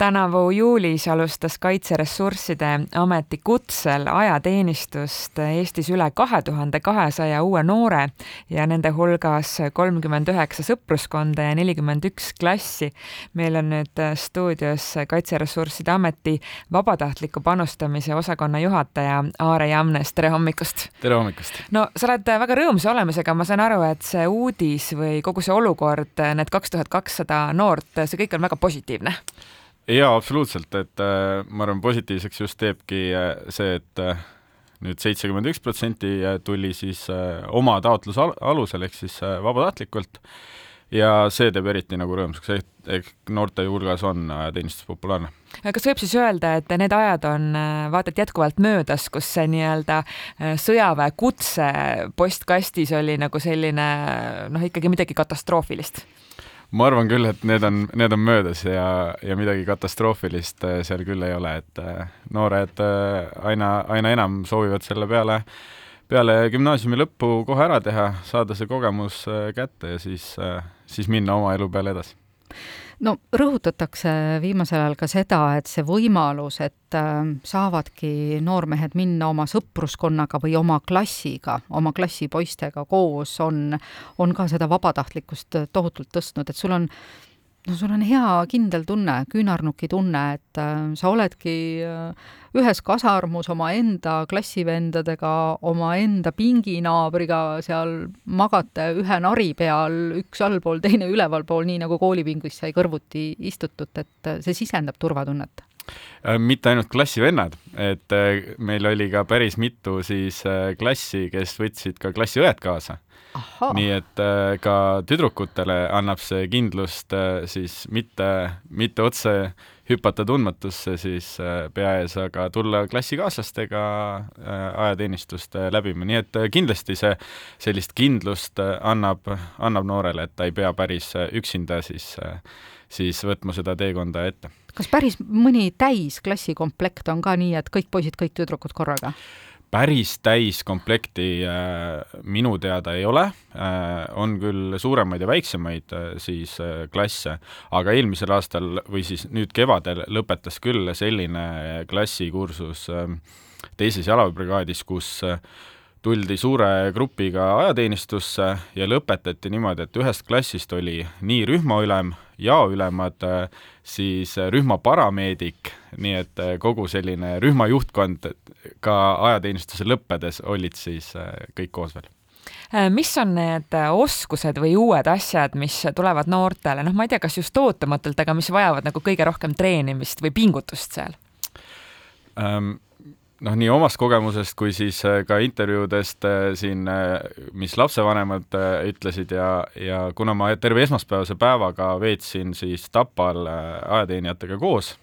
tänavu juulis alustas Kaitseressursside Ameti kutsel ajateenistust Eestis üle kahe tuhande kahesaja uue noore ja nende hulgas kolmkümmend üheksa sõpruskonda ja nelikümmend üks klassi. meil on nüüd stuudios Kaitseressursside Ameti vabatahtliku panustamise osakonna juhataja Aare Jamnes, tere hommikust! tere hommikust! no sa oled väga rõõmsa olemusega, ma saan aru, et see uudis või kogu see olukord, need kaks tuhat kakssada noort, see kõik on väga positiivne jaa, absoluutselt, et äh, ma arvan, positiivseks just teebki äh, see, et äh, nüüd seitsekümmend üks protsenti tuli siis äh, oma taotluse al alusel ehk siis äh, vabatahtlikult ja see teeb eriti nagu rõõmsaks, ehk, noorte hulgas on ajateenistus populaarne. kas võib siis öelda, et need ajad on äh, vaata et jätkuvalt möödas, kus see nii-öelda äh, sõjaväe kutse postkastis oli nagu selline noh, ikkagi midagi katastroofilist? Ma arvan küll, et need on, need on möödas ja, ja midagi katastroofilist äh, seal küll ei ole, et äh, noored äh, aina, aina enam soovivad selle peale, peale gümnaasiumi lõppu kohe ära teha, saada see kogemus kätte ja siis, siis minna oma elu peale edasi no rõhutatakse viimasel ajal ka seda, et see võimalus, et äh, saavadki noormehed minna oma sõpruskonnaga või oma klassiga, oma klassipoistega koos, on, on ka seda vabatahtlikkust tohutult tõstnud, et sul on no sul on hea kindel tunne, küünarnuki tunne, et äh, sa oledki äh, ühes kasarmus omaenda klassivendadega, omaenda pinginaabriga, seal magate ühe nari peal, üks allpool, teine ülevalpool, nii nagu koolipingis sai kõrvuti istutud, et äh, see sisendab turvatunnet mitte ainult klassivennad, et meil oli ka päris mitu siis klassi, kes võtsid ka klassiõed kaasa. Nii et äh, ka tüdrukutele annab see kindlust äh, siis mitte, mitte otse hüpata tundmatusse siis äh, pea ees, aga tulla klassikaaslastega ajateenistust läbima, nii et kindlasti see sellist kindlust annab, annab noorele, et ta ei pea päris üksinda siis, siis võtma seda teekonda ette. Kas päris mõni täisklassikomplekt on ka nii, et kõik poisid, kõik tüdrukud korraga? päris täiskomplekti äh, minu teada ei ole, äh, on küll suuremaid ja väiksemaid äh, siis klasse, aga eelmisel aastal või siis nüüd kevadel lõpetas küll selline klassikursus teises jalaväebrigaadis, kus tuldi suure grupiga ajateenistusse ja lõpetati niimoodi, et ühest klassist oli nii rühmaülem, jaoülemad, siis rühma parameedik, nii et kogu selline rühma juhtkond ka ajateenistuse lõppedes olid siis kõik koos veel äh, mis on need oskused või uued asjad, mis tulevad noortele, noh, ma ei tea, kas just ootamatult, aga mis vajavad nagu kõige rohkem treenimist või pingutust seal um,? Noh, nii omast kogemusest kui siis äh, ka intervjuudest äh, siin, äh, mis lapsevanemad ütlesid ja, ja kuna ma terve esmaspäevase päevaga veetsin siis Tapal ajateenijatega koos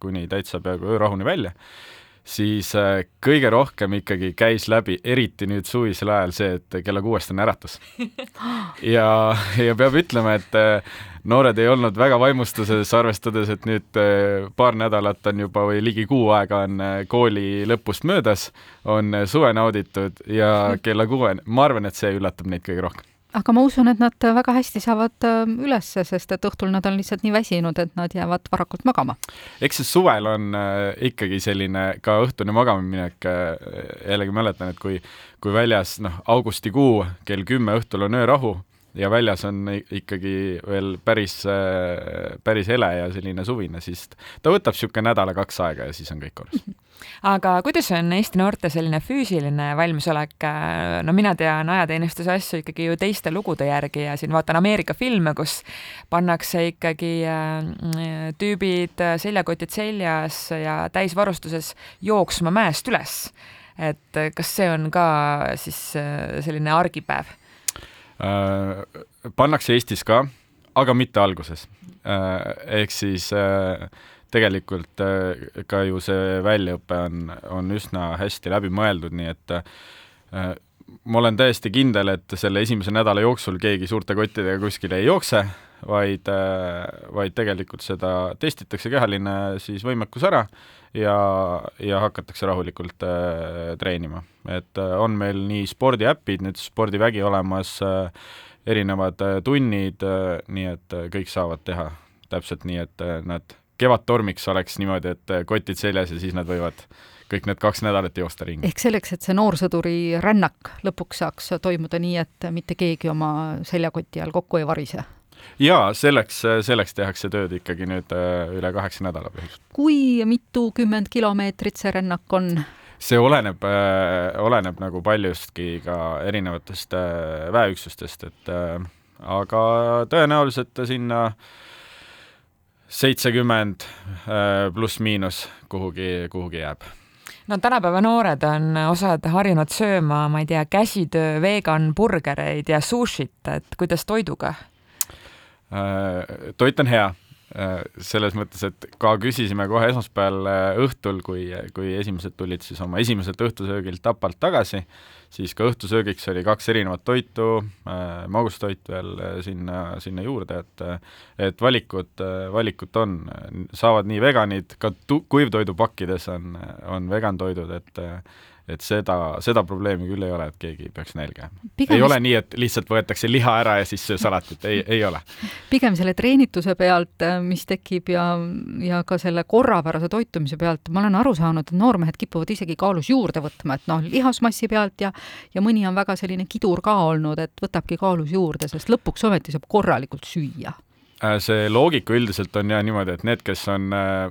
kuni täitsa peaaegu öörahuni välja, siis kõige rohkem ikkagi käis läbi, eriti nüüd suvisel ajal, see, et kella kuuest on äratus. ja, ja peab ütlema, et noored ei olnud väga vaimustuses, arvestades, et nüüd eh, paar nädalat on juba või ligi kuu aega on kooli lõpust möödas, on suve nauditud ja kella kuueni, ma arvan, et see üllatab neid kõige rohkem aga ma usun, et nad väga hästi saavad ülesse, sest et õhtul nad on lihtsalt nii väsinud, et nad jäävad varakult magama. eks see suvel on ikkagi selline ka õhtune magamaminek, jällegi mäletan, et kui, kui väljas noh, augustikuu kell kümme õhtul on öörahu, ja väljas on ikkagi veel päris, päris hele ja selline suvine, siis ta võtab niisugune nädala-kaks aega ja siis on kõik korras aga kuidas on Eesti noorte selline füüsiline valmisolek? no mina tean ajateenistuse asju ikkagi ju teiste lugude järgi ja siin vaatan Ameerika filme, kus pannakse ikkagi äh, tüübid seljakotid seljas ja täisvarustuses jooksma mäest üles. et kas see on ka siis äh, selline argipäev? Äh, pannakse Eestis ka, aga mitte alguses. Äh, ehk siis äh, tegelikult ka ju see väljaõpe on, on üsna hästi läbi mõeldud, nii et ma olen täiesti kindel, et selle esimese nädala jooksul keegi suurte kottidega kuskile ei jookse, vaid, vaid tegelikult seda testitakse kehaline siis võimekus ära ja, ja hakatakse rahulikult äh, treenima. et äh, on meil nii spordiäpid, nüüd spordivägi olemas äh,, erinevad äh, tunnid äh,, nii et äh, kõik saavad teha täpselt nii, et äh, nad kevadtormiks oleks niimoodi, et kotid seljas ja siis nad võivad kõik need kaks nädalat joosta ringi. ehk selleks, et see noorsõduri rännak lõpuks saaks toimuda nii, et mitte keegi oma seljakoti all kokku ei varise? jaa, selleks, selleks tehakse tööd ikkagi nüüd äh, üle kaheksa nädala põhimõtteliselt. kui mitukümmend kilomeetrit see rännak on? see oleneb äh,, oleneb nagu paljustki ka erinevatest äh, väeüksustest, et äh, aga tõenäoliselt sinna seitsekümmend äh, pluss-miinus kuhugi, kuhugi jääb no tänapäeva noored on osad harjunud sööma, ma ei tea, käsitöö vegan burgereid ja sushit, et kuidas toiduga? Äh, toit on hea Äh, selles mõttes, et ka küsisime kohe esmaspäeval äh, õhtul, kui, kui esimesed tulid siis oma esimeselt õhtusöögilt Tapalt tagasi, siis ka õhtusöögiks oli kaks erinevat toitu äh,, magustoit veel äh, sinna, sinna juurde, et et valikut, valikut on, saavad nii veganid, ka tu-, kuivtoidupakkides on, on vegan toidud, et et seda, seda probleemi küll ei ole, et keegi peaks nälga jääma. ei vist... ole nii, et lihtsalt võetakse liha ära ja siis söö salatit, ei, ei ole. pigem selle treenituse pealt, äh, mis tekib ja, ja ka selle korrapärase toitumise pealt, ma olen aru saanud, et noormehed kipuvad isegi kaalus juurde võtma, et noh, lihasmassi pealt ja ja mõni on väga selline kidur ka olnud, et võtabki kaalus juurde, sest lõpuks ometi saab korralikult süüa. Äh, see loogika üldiselt on jah niimoodi, et need, kes on äh,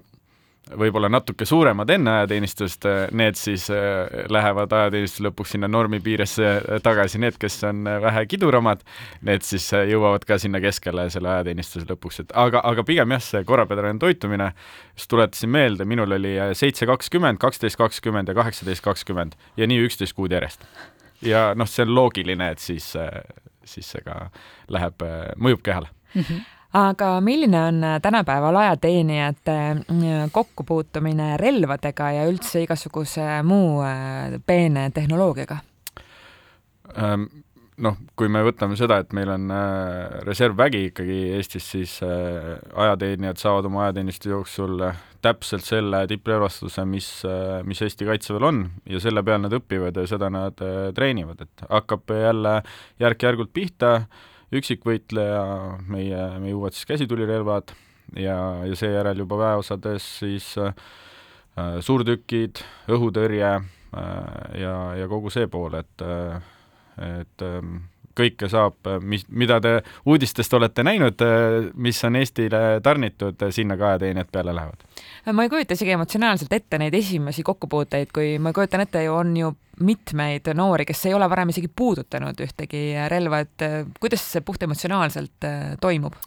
võib-olla natuke suuremad enne ajateenistust, need siis äh, lähevad ajateenistuse lõpuks sinna normi piiresse tagasi, need, kes on vähe kiduramad, need siis äh, jõuavad ka sinna keskele selle ajateenistuse lõpuks, et aga, aga pigem jah, see korrapärane toitumine, just tuletasin meelde, minul oli äh, seitse kakskümmend, kaksteist kakskümmend ja kaheksateist kakskümmend ja nii üksteist kuud järjest. ja noh, see on loogiline, et siis, siis see ka läheb, mõjub kehale mm. -hmm aga milline on äh, tänapäeval ajateenijate äh, kokkupuutumine relvadega ja üldse igasuguse muu äh, peene tehnoloogiaga? Ähm, noh, kui me võtame seda, et meil on reservvägi ikkagi Eestis, siis ajateenijad saavad oma ajateenistuse jooksul täpselt selle tipprelvastuse, mis, mis Eesti Kaitseväel on ja selle peal nad õpivad ja seda nad treenivad, et hakkab jälle järk-järgult pihta üksikvõitleja, meie, meie uued siis käsitulirelvad ja, ja seejärel juba väeosades siis äh, suurtükid, õhutõrje äh, ja, ja kogu see pool, et äh, et äh, kõike saab, mis, mida te uudistest olete näinud, mis on Eestile tarnitud, sinna ka ajateenijad peale lähevad? ma ei kujuta isegi emotsionaalselt ette neid esimesi kokkupuuteid, kui ma kujutan ette, on ju mitmeid noori, kes ei ole varem isegi puudutanud ühtegi relva, et äh, kuidas see puhtemotsionaalselt äh, toimub?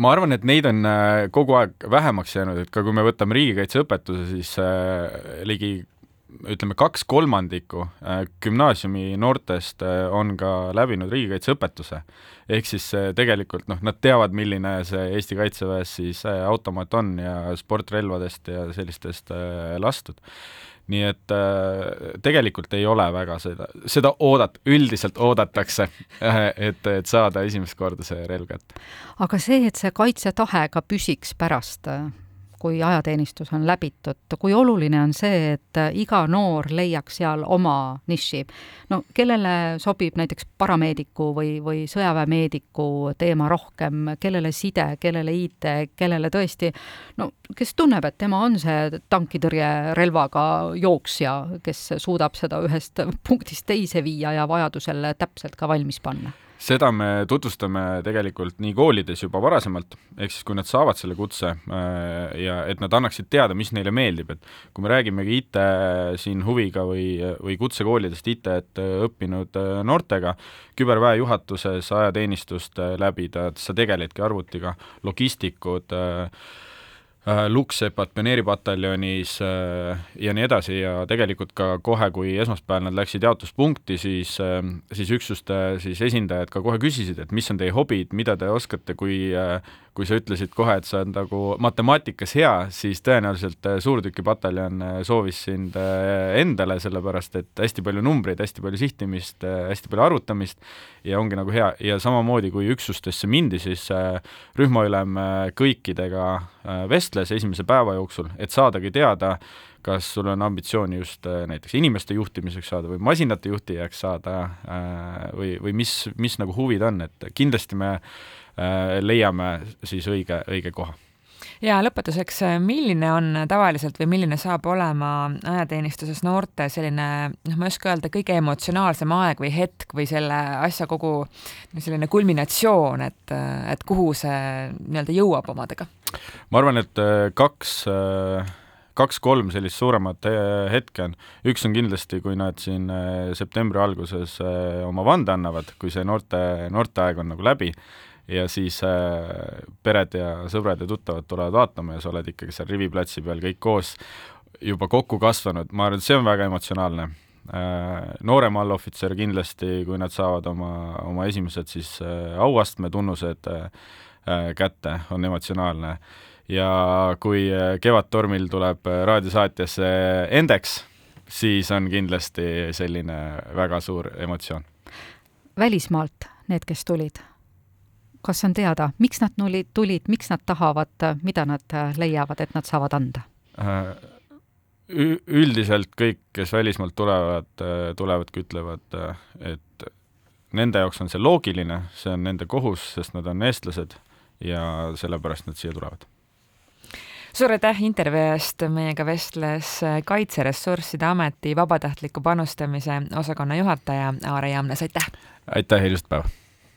ma arvan, et neid on äh, kogu aeg vähemaks jäänud, et ka kui me võtame riigikaitseõpetuse, siis ligi ütleme, kaks kolmandikku gümnaasiumi noortest on ka läbinud riigikaitseõpetuse. ehk siis tegelikult noh, nad teavad, milline see Eesti Kaitseväes siis automaat on ja sportrelvadest ja sellistest lastud nii et äh, tegelikult ei ole väga seda, seda oodat-, üldiselt oodatakse, äh, et, et saada esimest korda see relv kätte. aga see, et see kaitsetahe ka püsiks pärast äh, kui ajateenistus on läbitud, kui oluline on see, et iga noor leiaks seal oma niši? no kellele sobib näiteks parameediku või, või sõjaväemeediku teema rohkem, kellele side, kellele IT, kellele tõesti no kes tunneb, et tema on see tankitõrjerelvaga jooksja, kes suudab seda ühest punktist teise viia ja vajadusel täpselt ka valmis panna seda me tutvustame tegelikult nii koolides juba varasemalt, ehk siis kui nad saavad selle kutse äh, ja et nad annaksid teada, mis neile meeldib, et kui me räägimegi IT siin huviga või, või kutsekoolidest IT-d õppinud äh, noortega, küberväe juhatuses ajateenistust läbida, sa tegeledki arvutiga, logistikud äh,, Äh, Luksepad pioneeripataljonis äh, ja nii edasi ja tegelikult ka kohe, kui esmaspäeval nad läksid jaotuspunkti, siis, äh, siis üksuste siis esindajad ka kohe küsisid, et mis on teie hobid, mida te oskate, kui kui sa ütlesid kohe, et sa oled nagu matemaatikas hea, siis tõenäoliselt äh, suurtükipataljon äh, soovis sind äh, endale, sellepärast et hästi palju numbreid, hästi palju sihtimist, hästi palju arvutamist ja ongi nagu hea. Ja samamoodi, kui üksustesse mindi, siis rühmaülem kõikidega vestles esimese päeva jooksul, et saadagi teada, kas sul on ambitsiooni just näiteks inimeste juhtimiseks saada või masinate juhtijaks saada või, või mis, mis nagu huvid on, et kindlasti me leiame siis õige, õige koha. Ja lõpetuseks, milline on tavaliselt või milline saab olema ajateenistuses noorte selline, noh, ma ei oska öelda, kõige emotsionaalsem aeg või hetk või selle asja kogu selline kulminatsioon, et, et kuhu see nii-öelda jõuab omadega? ma arvan, et äh, kaks kaks-kolm sellist suuremat äh, hetke on, üks on kindlasti, kui nad siin äh, septembri alguses oma vande annavad, kui see noorte, noorteaeg on nagu läbi, ja siis äh, pered ja sõbrad ja tuttavad tulevad vaatama ja sa oled ikkagi seal riviplatsi peal kõik koos juba kokku kasvanud, ma arvan, et see on väga emotsionaalne äh,. noorem allohvitser kindlasti, kui nad saavad oma, oma esimesed siis äh, auastme tunnused kätte, on emotsionaalne. ja kui Kevadtormil tuleb raadiosaatjasse Endeks, siis on kindlasti selline väga suur emotsioon. välismaalt need, kes tulid kas on teada, miks nad tulid, tulid, miks nad tahavad, mida nad äh, leiavad, et nad saavad anda? Äh, üldiselt kõik, kes välismaalt tulevad, äh, tulevadki, ütlevad, et nende jaoks on see loogiline, see on nende kohus, sest nad on eestlased ja sellepärast nad siia tulevad suur aitäh intervjuu eest, meiega vestles Kaitseressursside Ameti vabatahtliku panustamise osakonna juhataja Aare Jamnes, aitäh! aitäh ilusat päeva!